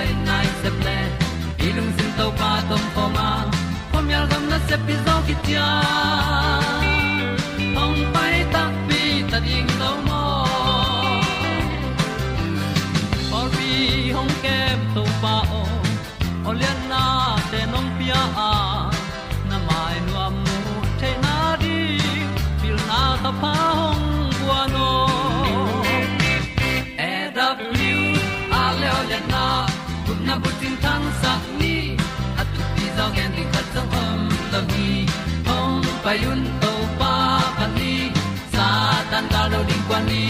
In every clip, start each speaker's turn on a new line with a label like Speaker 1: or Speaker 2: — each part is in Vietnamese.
Speaker 1: tan nai se ple sin to pa tom pa ma. Pom yal gam na se pi zo ki tia hong to pa pan ni sa tan da lo ding kwan ni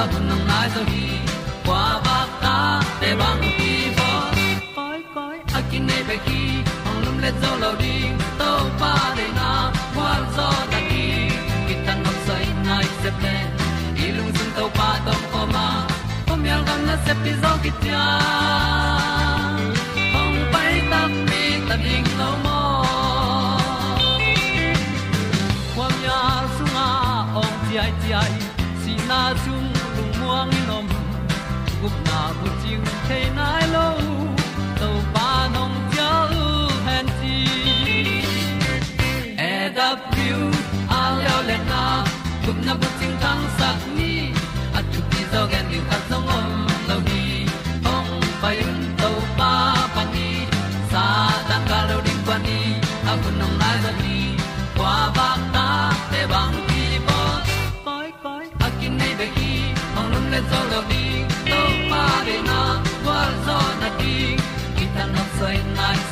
Speaker 1: a bu nang mai so hi kwa ba ta te bang ki bo koi koi a kin nei be ki ong lum le zo lo ding to pa de na kwa zo ta ki ki tan nok sai nai se pe i lung sun to pa tom ko ma. Pom yal gam na se pi zo ki tia ting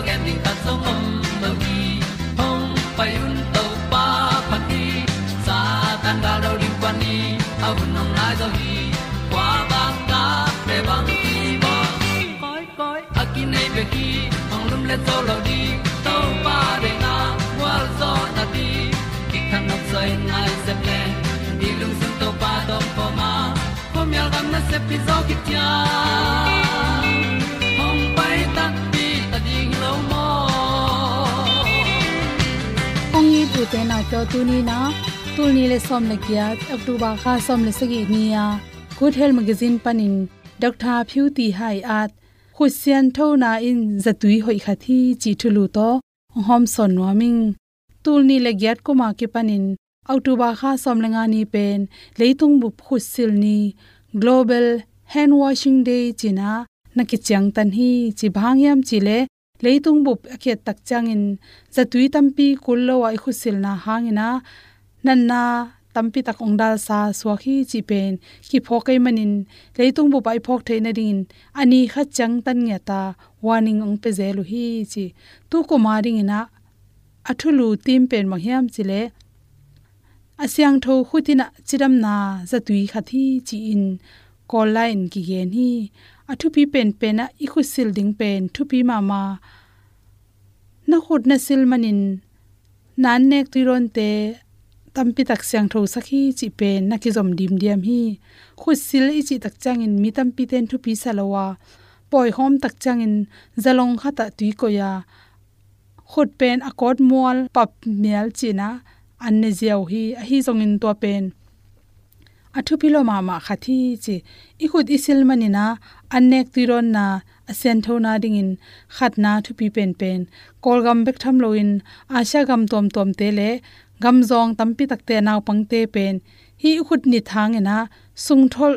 Speaker 1: ti zo ding ta zong om lo gi hong pai un to pa pa ti sa tan ga do ri pa ni au nong lai zo gi kwa ba ta pe bang ki bo koi koi a ki nei be ki ong lum le zo lo di to pa de na wa zo na ti ki kan nok sai nai se ple ni lung sun to pa do po ma po mi gam na se pi zo ki
Speaker 2: tu te na to tu ni na tu ni le som le kya october kha som le sagi ni ya. Good health magazine panin dr phu ti hai at khusian tho na in zatui hoi kha thi chi thulu to, hom son warming tu ni le gyat ko ma ke panin, october kha somlenga ni pen, leitung bu khusil ni. Global hand washing day china naki chang tan hi, chi bhangyam chile leitung bup akhe tak changin zatui tampi kullo wa khusil na hangina. Nanna tampi tak ongdal sa swahi chi pen ki phokai manin leitung bu pai phok theina ring ani kha chang tan nge ta warning ong pe zelu hi chi tu ko maring ina athulu tim pen ma hiam chile. Asyang tho khutina chiram na zatui khathi chi in. Call line ki gen hi athu pi pen pen a i khu sil ding pen thu pi ma ma na khut na sil manin nan nek tuiron te tampi tak syang tho sakhi chi pen na ki zom dim diam hi khu sil i chi tak chang in mi tampi ten thu pi salawa poi hom tak chang in zalong khata tui ko ya khut pen akot mual, pap mial china, anne ziaw hi a hi zong in to pen athu pilo ma ma khathi chi. Ikhut khut isil manina, annek tiron na asen thona ding in khatna thu pi pen pen. Kol gam bek tham loin, asha gam tom tom te le, gam zong tampi takte naw pangte pen. Hi khut ni thang ena, sung thol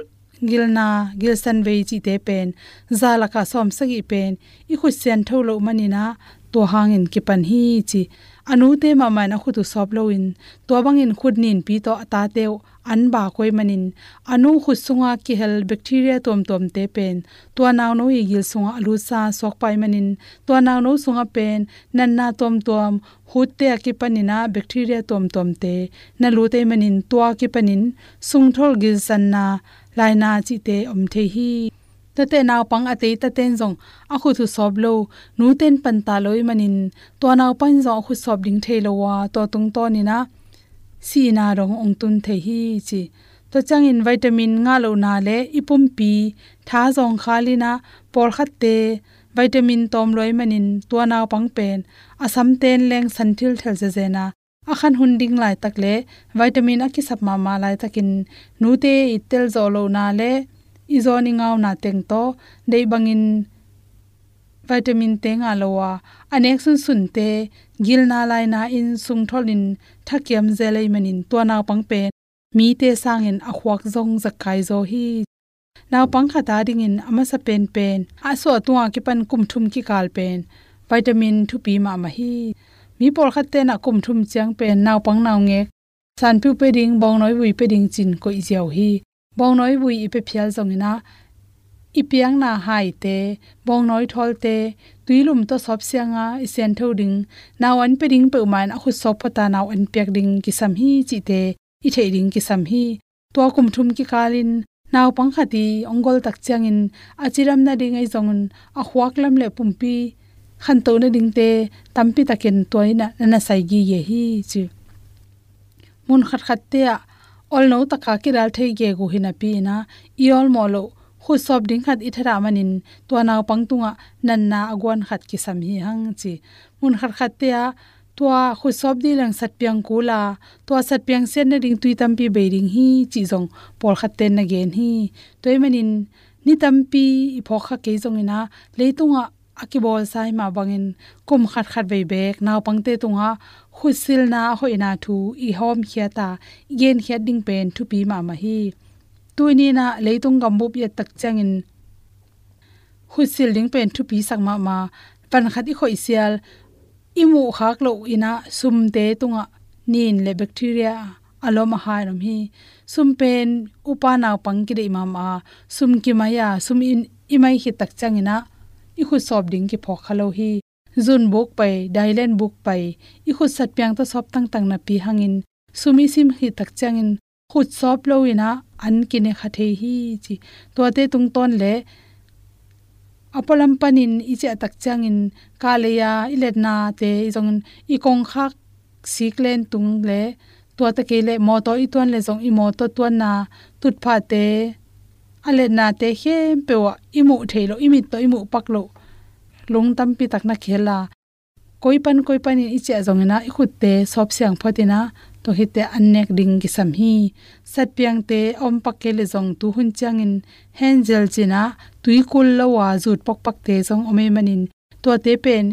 Speaker 2: gilna gilsan ve chi te pen. Zala ka som sagi pen. I khu sen tholo manina to hangin ki pan hi chi anu te ma ma na khutu sop loin to bangin khud nin pi to ata teu an ba koi manin. Anu khut sunga ki hel bacteria tom tom te pen. To naw no i gil sunga alu sa sok pai manin. To naw no sunga pen. Nan na tom tom hut te ki panina bacteria tom tom te. Na lu te manin to ki panin sung thol gil san na laina chi te om the hi ta naw pang ate ta ten jong a khu thu sob lo nu ten pan ta loi manin to naw pan zo khu sob ding thelo wa to tung to ni na si na rong ong tun the hi chi to chang in vitamin nga lo na le ipum pi tha jong khali na por khat te vitamin tom loi manin to naw pang pen asam ten leng santhil thel je je na akhan hunding lai tak le vitamin a ki sap ma ma lai takin nu te itel zo lo na le izoni ngau na teng to, dei bangin vitamin te nga lowa anek sun sun te, gil na lai na in sung tholin thakiam zelei manin to na pang pe. Mi te sangin a akhwak zong zakai zo hi. Naw pang kha ta ding in ama sa pen pen a so tuwa ki pan kum thum ki kal pen vitamin thu pi ma ma hi. Mi por khat te na kum thum chiang pen naw pang naw nge san pu pe ding, bong noi bui pe ding chin ko i jaw hi bong noi bui ipe phial zongina ipiang na hai te bong noi thol te, tuilum to sop sianga isen tho ding. Naw an pe ding pe man a khu sop pata naw an pek ding ki sam hi chi te, i thei ding ki sam hi. To kum thum ki kalin naw pang khati ongol tak changin achiram na ding ai zongun, a khwak lam le pumpi khan to na ding te tampi takin toina na sai gi ye hi chi. Mun khat khat te a ol no taka ki dal thei ge gu hina pi na. I ol mo lo khu sob ding khat ithara manin. To naw pangtunga nan na agwan khat ki sam hi hang chi. Mun khat khat te a to khu sob di lang sat piang kula to sat piang sen na ding tui tam pi be ring hi, chi jong por khat ten na gen hi. Toy manin, ni tam pi i pho kha ke jong ina. Leitunga akibol sai ma bangin kum khat khat be bek naw pangte tunga khusil na hoina thu, i hom khiata gen khia ding pen thu pi ma ma hi. Tuini na leitung gambu ye tak changin khusil ding pen thu pi sak ma ma. Pan khat i khoi sial imu khak lo ina sum te tunga nin le bacteria aloma hai ram hi. Sum pen upa naw pang de ma ma, sum ki maya sum in imai hi tak changina i khu sob ding ki phok khalo hi. Zun buk pai, dailen buk pai. I khu sat pyang ta sop tang tang na pi hangin. Sumi sim hi tak changin khut sop lo ina an kine khathe hi chi. To te tung ton le. Apalam panin i che tak changin kaleya iletna te jong i kong khak siklen tung le. To ta ke le, mo to i ton le zong. I mo to ton na. Tut pha te ale na te hem pe wa imu thelo, imi to imu paklo. Lung tam pi tak na khela. Koi pan koi pan i che zong na i khut te, sop siang photina to hi te annek ding gi sam hi. Sat piang te, om pak le zong tu hun chang in hengel china tui kul lo wa zut pok pak te zong ome manin. To te pen,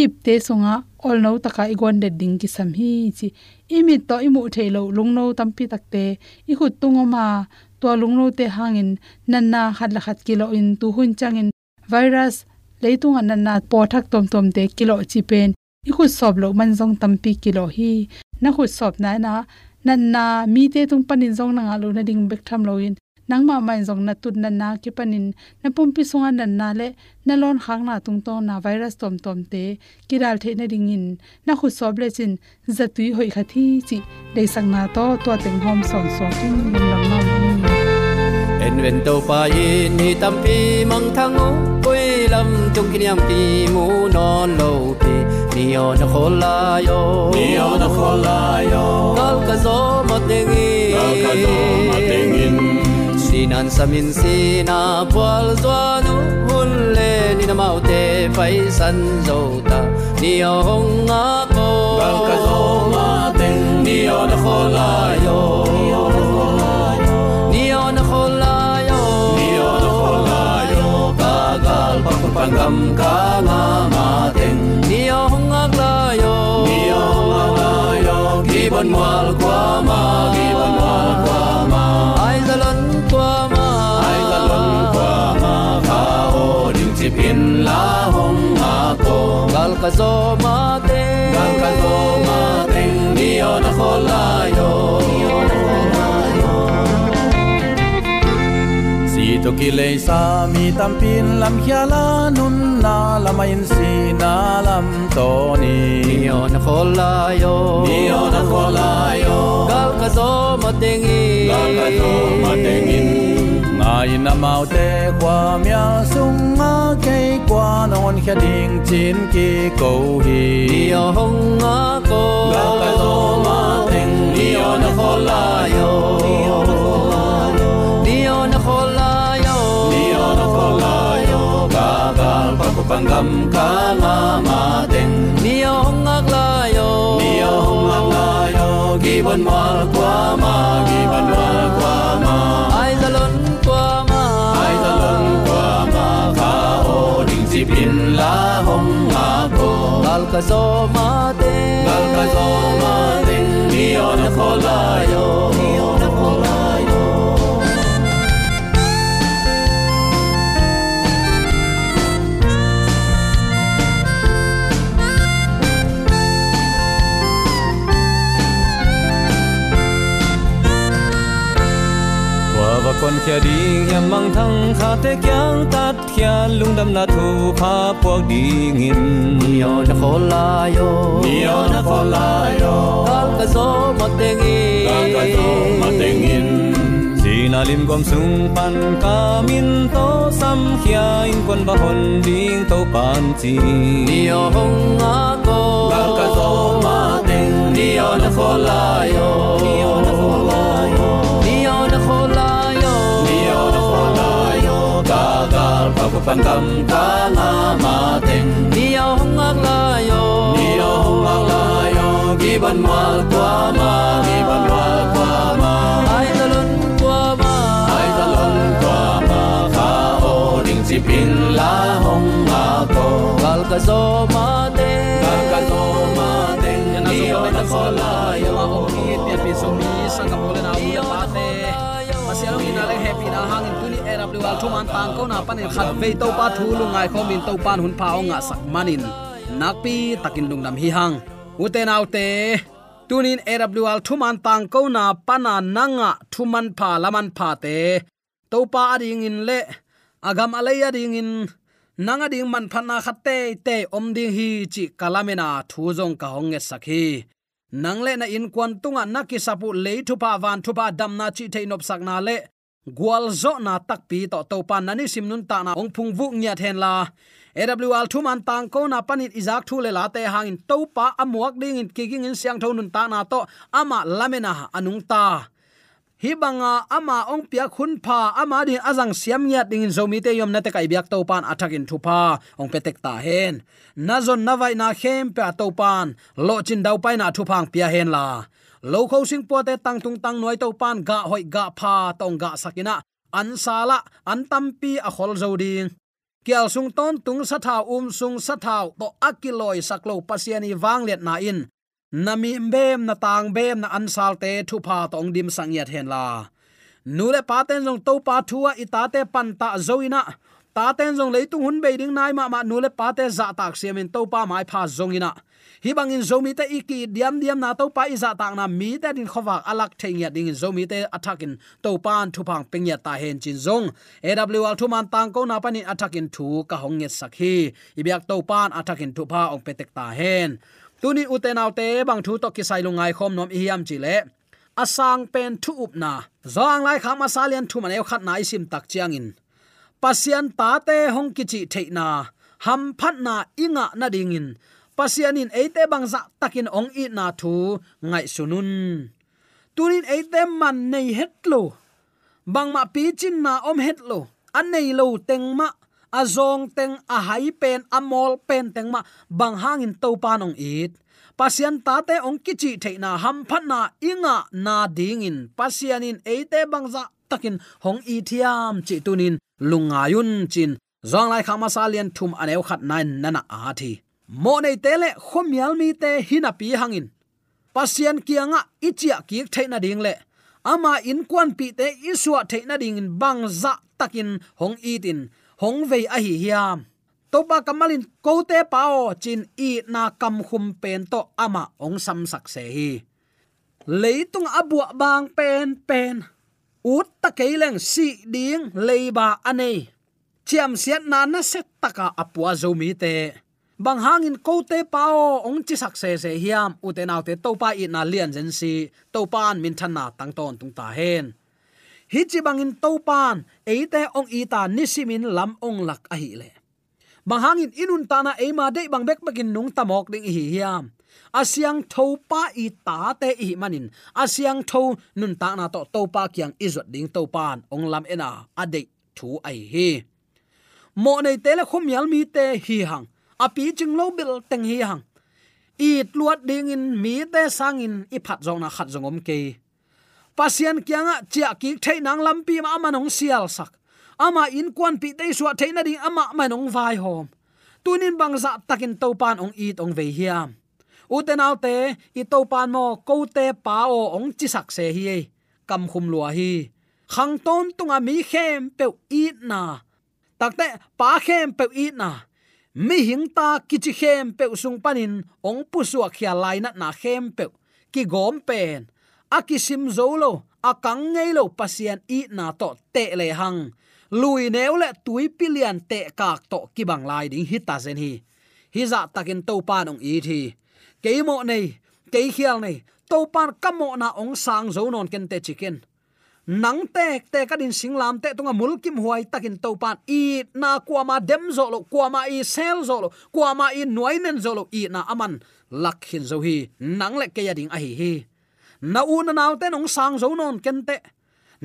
Speaker 2: ip te songa, ol no taka igon de ding ki sam hi chi. Imi to imu thelo lungno tampi takte i khut tungoma ตัวลุงโนเตหางินนันนาขัดละขัดกิโลอินตูหุ่นจังอินไวรัสเลยตุงอันนันนาปอทักตอมตอมเตกิโลจีเป็นอีขุดสอบโลมันทรงตัมปีกิโลฮีนักขุดสอบนายนะนันนามีเตตุงปันินทรงนางอาลุนดิ่งเบกทำโลอินนังมาไม่ทรงนัดตุนนันนาเกิปันินนับปุ่มปีทรงอันนันนาเละนั่นร้อนค้างหน้าตรงตองนาไวรัสตอมตอมเตกิดาลเทนดิ่งอินนักขุดสอบเลจินจะตุยหอยขัคที่จิได้สังนาโตตัวเต็งหอมสอนสอนที่มังลำนำ
Speaker 1: en ven to pa yin ni tam pi mang thang o quê lâm tung kinh yam pi mu non lo pi ni o na khol la yo
Speaker 3: ni o na khol la yo
Speaker 1: kal ka zo ma teng in
Speaker 3: kal ka zo ma teng in
Speaker 1: sinan samin sina pwal zwanu hun le ni na mau te pai san zo ta ni o hong a ko
Speaker 3: kal ka zo ma teng ni o na khol la yo
Speaker 1: ku
Speaker 3: pangam ka nga ma teng.
Speaker 1: Ni o hong a la yo.
Speaker 3: Ni o ma la yo. Gi bon wal kwa ma gi bon wal kwa ma.
Speaker 1: Ai za lon kwa ma.
Speaker 3: Ai ka lon kwa ma ka o ding chi pin la hong ma ko.
Speaker 1: Gal ka zo ma te
Speaker 3: gal ka zo ma teng ni o na khol la yo. Si to ki le sa mi tam pin lam khia la nun na lam in si na lam to ni.
Speaker 1: Ni o na khol la yo.
Speaker 3: Ni o na khol la yo.
Speaker 1: Gal ka zo ma teng i
Speaker 3: gal ka zo ma teng in ngai na mau te kwa mya sung a ke kwa non khia ding chin ki ko hi
Speaker 1: ni hong a ko
Speaker 3: gal ka zo ma teng ni o na khol la yo.
Speaker 1: Ni o hong
Speaker 3: ang la yo gi bon mal kwa ma gi bon mal kwa ma
Speaker 1: ai za lon kwa ma
Speaker 3: ai ta lon kwa ma ka o ding si pin la hong ma ko.
Speaker 1: Gal ka zo ma te
Speaker 3: gal ka zo ma teng ni o na khol la
Speaker 4: qua và con kia đi hiam mang thăng khá thế kyang tát kia lung đâm na thu pha buộc đi nghìn.
Speaker 1: Ni o na khol la yo.
Speaker 3: Ni o na khol la yo.
Speaker 1: Gal ka zo ma teng i
Speaker 3: gal ka zo ma teng in
Speaker 4: si na lim gom sung pan ka min to sam kia in quân ba hon ding to pan chi.
Speaker 1: Ni o hong a ko.
Speaker 3: Gal ka zo ma teng ni o na khol la yo. Ni o na khol la yo pa ku pangam ka nga ma teng
Speaker 1: ni o hong a la yo
Speaker 3: ni o hong ang la yo gi ban mal kwa ma gi ban mal kwa ma
Speaker 1: ai za lon kwa ma
Speaker 3: ai ta lon kwa ma ka o ding chi pin la hong ma ko
Speaker 1: gal ka zo ma te
Speaker 3: gal ka zo ma teng ni o na khol la yo
Speaker 5: pian pi so mi sang ka bolen au ya pa te masialong ina le happy na hangin tuni era blu al thuman tang ko na panin khat ve to pa thu lu ngai khom min to pan hun pa nga sak manin nakpi takin lung nam hi hang. Uten autte tunin awl thuman tang ko na pana nanga thuman pha laman pha te to pa ading in le agam alai ading in nanga ding man phana khatte te om ding hi chi kalamena thu jong ka hong nge sakhi nangle na in kwan tunga naki sapu le thu pa van thu pa dam na chi the nop sak na le gwal zo na tak pi to to pan nani sim nun ta na ong phung vu nya then la. Awl thu man tang ko na panit izak thu le la te hangin to pa amuak ding in kicking in siang thon nun ta na to ama lamena anung ta. Hi banga ama ong pia khun pha, ama din azang siam nya ding in zomi te yom na te kai biak to pan athak in thu pa ong petek ta hen. Na zon na vai na khem pa to pan. Lo chin dau pai na thu phang pia hen la lo kho sing po te tang tung tang noi to pan ga hoi ga pha tong ga sakina. An sala an tampi a khol zo ding kial sung ton tung sa thao um sung sa thao to akiloi saklo pasiani wanglet na in. Nami bem na tang bem na an sal te thu pha tong dim sang yat hen la. Nule paten jong to pa thua itate panta zoina ta ten jong leitung hun be ding nai ma ma nule pate za tak siamin to pa mai pha zongina hi bangin zomi te iki diam diam na to pa iza tak na mi te din khowa alak thengya ding zomi te attackin to pan thu phang pengya ta hen chin zong. Awl thu man tang ko na pani attackin thu ka hong nge sakhi ibyak to pan attackin thu pha ong petek ta hen. Tuni utenaw te bang thu to kisai lungai khom nom hiam chi le. Asang pen thu up na. Zong lai khama salian thu man eu khat na isim tak chiang in. Pasian ta te hong kichi theina ham phat na inga na dingin pasianin eite bangza takin ong i na thu ngai sunun. Tunin eite man nei hetlo bangma pi chin na om hetlo an nei lo tengma azong teng, a hai pen amol pen tengma bang hangin to panong it. Pasian ta te ong kichi theina ham phanna inga na dingin. Pasianin eite bangza takin hong i thiam chi tunin lungayun chin. Zong lai khama salian thum aneu khat nine nana a thi mo nei tele khomial mi te hina pi hangin pasien kianga ichia ki theina ding le ama in kwan pi te iswa theina ding in bang za dạ takin hong itin hong vei a hi hiam topa kamalin kote pao chin i na kam khum pen to, ama ong sam sak se hi. Leitung abua bang pen pen ut ta keileng si ding leiba anei chiam siat na na set taka apua zo mi te bang hangin ko te pao ong chi sak se se hiam u te nau te to pa i na lian zen si to pan min than na tang ton tung ta hen. Hi chi bangin to pan e te ong i ta nisimin lam ong lak a hi le. Bang hangin inun ta na e ma de bang bek bakin nung tamok ding hi hiam. Asyang tho pa i ta te i manin. Asyang tho nun ta na to to pa kyang izot ding to pan ong lam ena ade thu ai hi. Mo nei te le khum yal mi te hi hang api ching lo bil teng hi hang i tluat ding in mi te sang in i phat zong na khat zong om ke pasian kyanga chia ki thei nang lampi ma manong sial sak. Ama in kwan pi te suwa thei na ding ama manong vai hom tunin bangza takin to pan ong i ong ve hiam. Uten alte i to pan mo ko te pa o ong chi sak se hi kam khum lua hi. Khang ton tunga mi khem pe i na. Takte pa khem pe i na mi hing ta ki chi khem pe sung panin, ong pu suak khia lai na na khem pe ki gom pen. A ki sim zolo a kang ngei lo pasien i na to te le hang. Lui neu le tui pilian te kak to ki bang lai ding hi ta zen hi. Hi za takin to pan ong i thi. Keimo nei ke khial nei to pan kamo na ong sang zo non ken te chicken nang tek te kadin singlam te tunga à mulkim huai takin topan i na kwama dem zo lo kwama i sel zo lo kwama i noinen zo lo i na aman. Lakhin zo hi nang le ke ya ding a hi hi na u na naw te nong sang zo non kente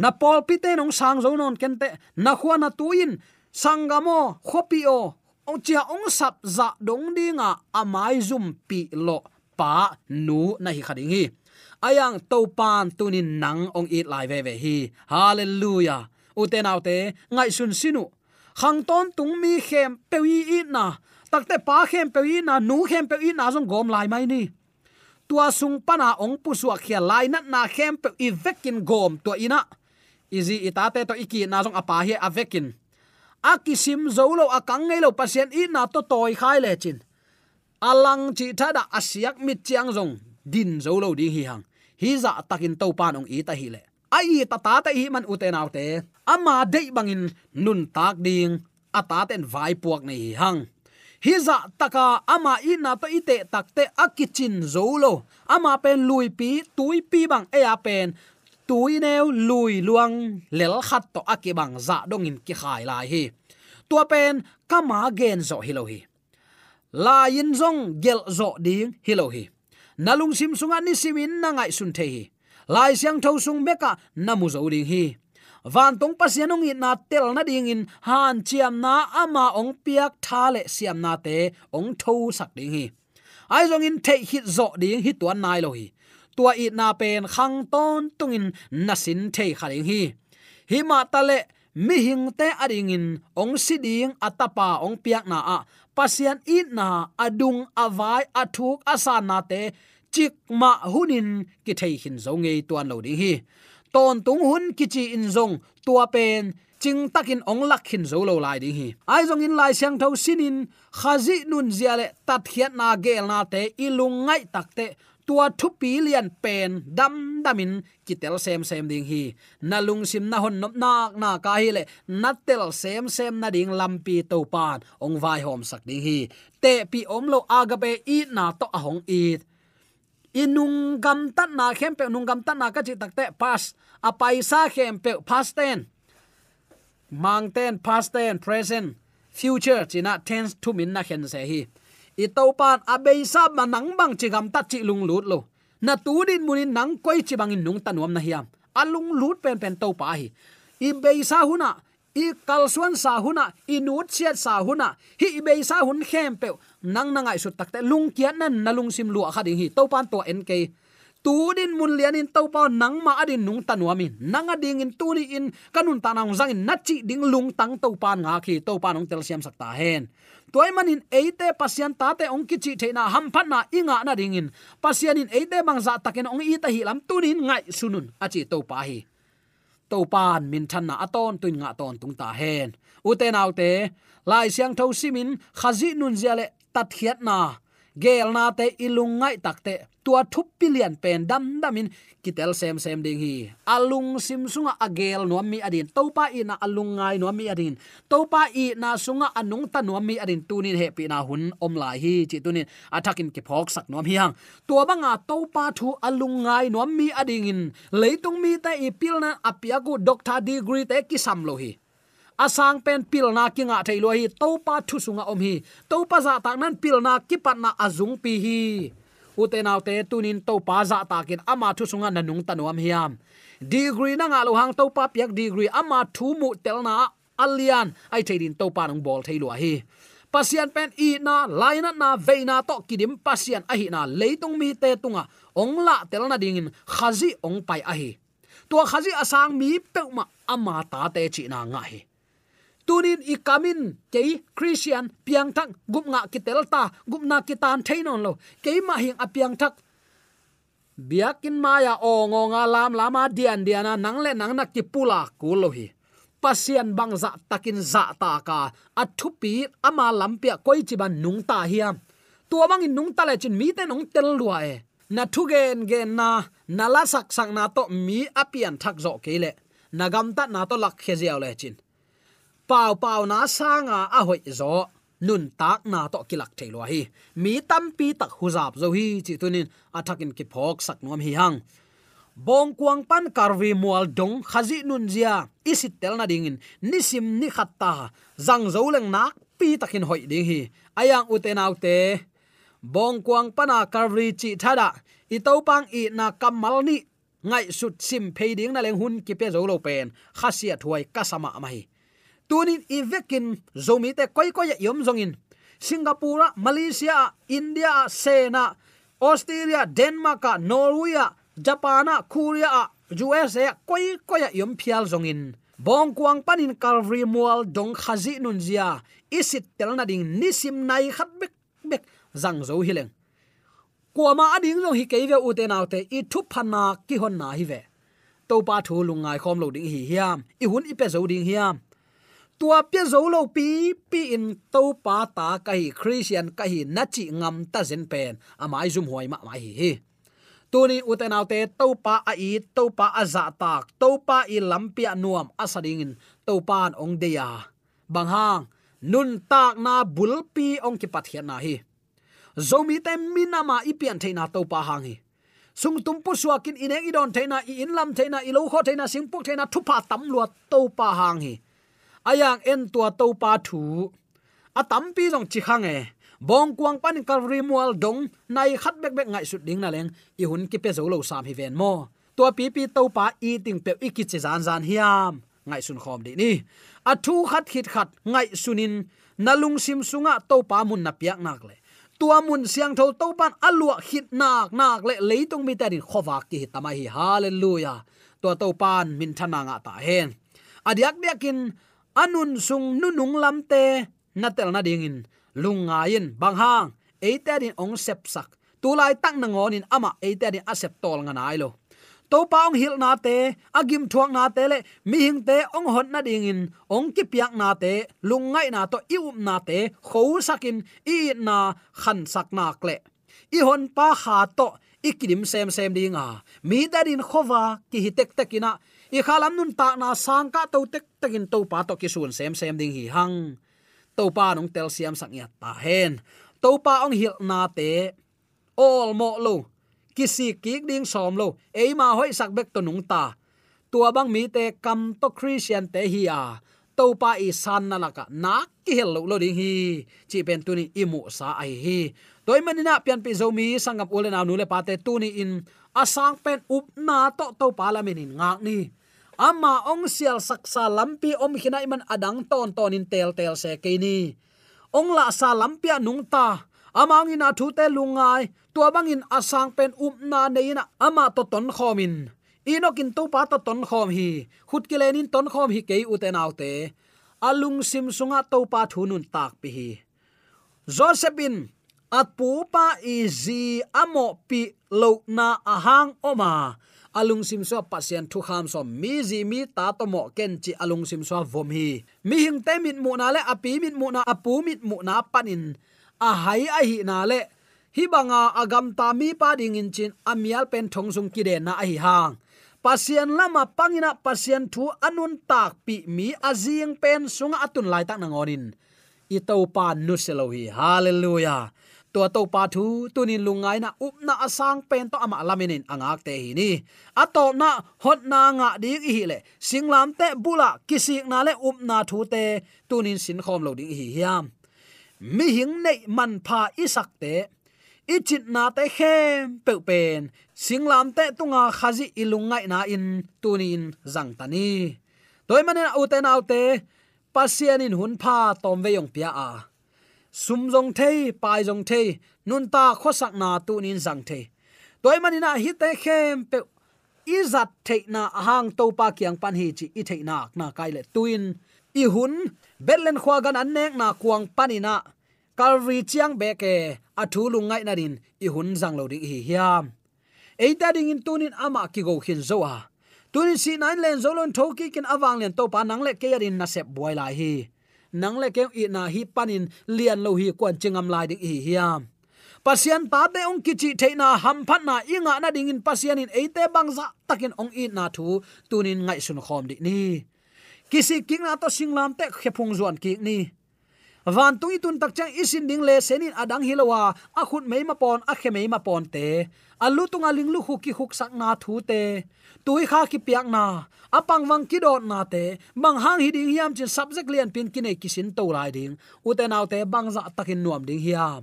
Speaker 5: na pol pi te nong sang zo non kente na khwa na tuin sangamo khopi o ong chia ong sap za dong dinga amai zum pi lo pa nu na hi khading hi ayang topan tunin nang ong it lai ve ve hi. Hallelujah. Uten autte ngai sun sinu. Khang ton tung mi khem pewi i na. Takte pa khem pewi na, nu khem pewi na zong gom lai mai ni. Tua sung pana ong pu suwa khia lai nat na khem pe i vekin gom to ina izi itate to iki na zong apa hi avekin akisim zolo akang ngelo pasien i na to toy khai le chin. Alang chi thada asiak mit chiang zong. Din zolo ding hi hang hi za takin to panong i ta hi le ai ta ta ta hi man uten autte ama dei bangin nun tak ding ata ten vai puak nei hang hi za taka ama i na to ite takte akichin zolo. Ama pen lui pi, tui pi bang e a pen, tui neu lui luang lel khat to akibang za dongin ki khai lai hi. Tua pen kama gen zo hilo hi la yin zong gel zo ding hilo hi nalung sim sunga ni simin na ngai sun the hi. Lai siang tho sung meka namu zo ding hi. Van tong pasianung in na tel na ding in, han chiam na ama ong piak tha le siam na te ong tho sak ding hi. Ai zong in the hit zo ding hi tuan nai lo hi. Tua i na pen khang ton tungin nasin the khaling hi. Hi ma ta le mi hing te adingin ong siding atapa ong piak na a. Pasian it na adung avai athuk asa na te chik ma hunin ki thei hin zo ngei tuan lo ding hi. Ton tung hun ki chi in zong tua pen, ching takin ong lak hin zo lo lai ding hi. Ai zong in lai siang tho sinin khazi nun ziale tat khiat na gel na te ilung ngai takte tua thu pi lian pen dam damin kitel sem sem ding hi. Na lung sim na hon nop nak na ka hi le na tel sem sem na ding lampi to pan, ong vai hom sak ding hi. Te pi om lo agape i na to ahong ít inung gam tan na khem pe nung gam tan na ka chi takte pas. A paisa khem pe past ten. Mang ten past ten, present. Future china tense to min na khen se hi. I to pan abei sa ma nang bang chi gam tat chi lung lut lo. Na tu din munin nang koi chi bang in nung tanuam na hiam. Alung lut pen pen to pa hi. I be sa huna i kalsuan sa huna i nut chiat sa huna hi i sa hun khem pe nang nangai su takte lung kian nan nalung sim lu kha ding hi. To pan to en ke tu din mun lian in to pa nang ma adin nung tanuami nang ading in tu ni in kanun tanang zang in nachi ding lung tang to pan nga khi to pan ong tel siam sakta hen. Toy manin eite pasian ta te ong kichi theina ham phat na inga na ringin pasian in eite bang za takin ong i ta hi lam tunin ngai sunun achi to pa hi to pan min than na aton, tuin nga ton tung ta hen. Uten autte lai siang tho simin, khazi nun ziale tat khiat na gel na te ilung ngai takte tua thup pilian pen dam damin. Kitel sem sem ding hi. Alung sim sunga agel no mi adin. Topa i na alung ngai no mi adin. Topa i na sunga anung ta no mi adin. Tunin he pi na hun om lai hi chi tunin. Atakin ki phok sak no mi hang. Tua banga topa thu alung ngai no mi ading in leitung mi ta i pilna apia doctor degree te ki sam lo hi asang pen pil kinga thailo hi topa thu sunga om hi. Topa za tak nan pil na pat na azung pi hi. Utenaw te tunin topa za takin ama thu sunga nanung tanuam hiam. Degree na nga lo hang topa piak degree ama thu mu telna alian. Ai thadin topa nong bol thailo hi. Pasian pen i na laina na veina to kidim pasian ahi na leitung mi te tunga. Ong la telna dingin khazi ong pai ahi tua khazi asang mi peuma ama ta te chi na nga hi tunin i kamin ke christian piang thak gup nga kitelta gup na kitan thainon lo. Ke ma hing apiang thak biakin maya o ngo nga lam lama dian diana nang le nang na ki pula kulo hi. Pasian bang za takin za ta ka. Athupi ama lampia koi chiban nung ta hiam tua bang in nung ta le chin mi te nong tel lua e. Na thu gen gen na na la sak sak na to mi apian thak zo kele nagam ta na to lak khe ziaw le chin pau pau na sanga a hoi zo. Nun tak na to kilak thailo hi. Mi tam pi tak huzap zo hi, chi tunin athakin ki phok sak nom hi hang. Bong kuang pan karvi mual dong khazi nun zia. Isit tel na dingin nisim ni khatta zang zo leng nak pi takin hoi ding hi. Ayang uten autte bong kuang pana karvi chi thada i to pang i na kamal ni. Ngai sut sim phading na leng hun ki pe zo lo pen. Khasia thuai kasama mai tunin ivekin zomi te koi koi yom zongin. Singapore malaysia, india sena australia, denmark, norway, japan, korea usa koi koi yom phial zongin. Bong kuang panin calvary mual dong khazi nun zia. Isit telna ding nisim nai khat bek bek zang zo hileng. Kuama ading long hi keive ute naute i thu phana ki hon na hi ve to pa thu lungai khom lo ding hi hiam. I hun i pe zo ding hiam tua pia zo lo pi pi in to pa ta ka hi christian, ka hi na chi ngam ta zen pen. Amai zum hoi ma mai hi tuni uten autte to pa a i to pa a za tak to pa i lampia nuam asading in to pan ong de ya. Bang hang, nun tak na bulpi ong ki pat hian na hi. Zomi te minama ipian theina to pa hang hi. Sung tum pu suakin ineng idon theina i in lam theina i lo kho theina singpuk theina thupa tam luat to pa hang hi ayang en tua to pa thu. Atam pi jong chi khang e. Bong kuang pan kalri mual dong, nai khat bek bek ngai sut ding na leng. I hun ki pe zo lo sam hi ven mo. Tua pi pi to pa i ting pe i ki che zan zan hiam. Ngai sun khom di ni. A thu khat khit khat ngai sunin nalung sim sunga to pa mun na piak nak le. Tua mun siang tho to pan alua hit nak nak le leitung mi ta din khowak ki tamai hi. Hallelujah. Tua to pan min thana nga ta hen. Adiak biakin anun sung nunung lamte natel na dingin lungain bang hang eite din ong sep sak. Tulai tak na ngonin ama eite din asep tol nga nai lo. To pa ong hil na te agim thuang na te le, mi hing te ong hot na ding in. Ong ki piak na te lungai na to i um na te, khou sakin i na khan sak na kle i hon pa kha to ikidim sem sem dinga mi darin khowa ki hitek tekina i khalam nun ta na sang ka to tek takin to pa to ki sun sem sem ding hi hang. To pa nong tel siam sak ya ta hen. To pa ong hil na te all mo lo. Kisi kik ding som lo. Eima hoi sak bek to nung ta. Tua bang mi te kam to christian te hi a. To pa i san na laka na ki hel lo lo ding hi. Chi pen tu ni imu sa ai hi. Toy manina pian pi zo mi sangam ule na nu le pa te tu ni in. Asang pen up na to to pa la min ngak ni ama ong sial saksa lampi om khina iman adang ton ton in tel tel se ke ong la sa lampia nung ta. Amang ina thu te lungai tua bangin asang pen up na neina. Ama to ton khomin. Inokin to pa to ton khom hi khut ki lenin ton khom hi ke u te naute alung sim sunga to pa thunun tak pi hi josephine, at pu pa izi amo pi lo na ahang oma alung sim so pasien thu kham so mi ji mi ta to mo ken chi alung sim so vom hi. Mi hing te mit mu na le api mit mu na apu mit mu na panin a hai a hi na le. Hi banga agam ta mi pa ding in chin amial pen thong sung ki de na hi hang. Pasien lama pangina pasien thu anun tak pi mi azing pen sunga atun lai tak nangonin i pa nu selohi hallelujah tua to pa thu tunin lungai na up na asang pen to ama laminin angak te hi ni. Ato na hot na nga dik hi le. Singlam te bula kisik na le up na thu te tunin sin khom lo ding hi hiam. Mi hing nei man pha isak te. Ichit na te khem pe pen. Singlam te tunga khazi ilungai na in tunin zang tani toy manen uten autte pasian in hun pha tom ve yong pia a sum jong thei pai jong thei nun ta khosak na tu nin jang thei toy manina hi te khem pe izat theina hang to pa kyang pan hi chi i theina na kai le tuin. I hun betlen khwa gan an nek na kuang panina kalri chiang beke athu lungai na rin i hun jang lo ding hi hiam. Eita ding in tunin ama ki go khin zo a. Tunin si nine len zolon thoki kin awang len to pa nang le ke yarin na sep boy lai hi nang le kem i na hi panin lian lo hi kwan chingam lai ding hi hiam. Pasian ta te ong kichi theina ham phat na inga na ding in pasian in eite bangza takin ong i na thu tunin ngai sun khom di ni. Kisi king na to singlam te khepung zuan ki ni. Van tung tun tak chang isin ding le senin adang hilowa akhut meima ma pon akhe meima ma pon te alu tunga linglu lu hu huk sak na thu te. Tui kha ki piak na. Apang wang ki dot na te. Bang hang hi ding hiam chin subject lian pin ki nei kisin to lai ding. Uten autte bang za takin nuam ding hiam.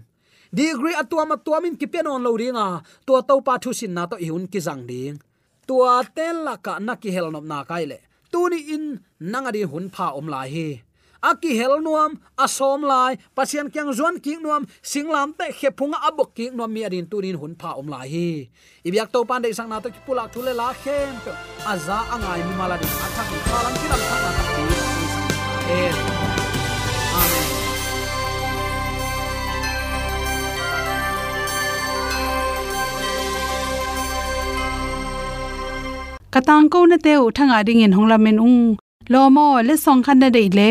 Speaker 5: Degree atuam atuamin ki pen on lo ringa to to pa thu sin na to ihun ki jang ding. Tua tel la ka na ki hel nop na kai le. Tuni in nangadi hun pha om lai hi aki hel nuam asom lai pasien kyang zon ki nuam singlam te khepunga abok ki nuam mi adin turin hun pha om lai hi. Ibyak to pan de sang na to ki pula thule la khem pe aza angai mi mala din. Athak ki khalam ki lam thak na ki. Amen.
Speaker 2: Katang ko na te u thanga ding in hongla men ung. Lomo le song khan na dei le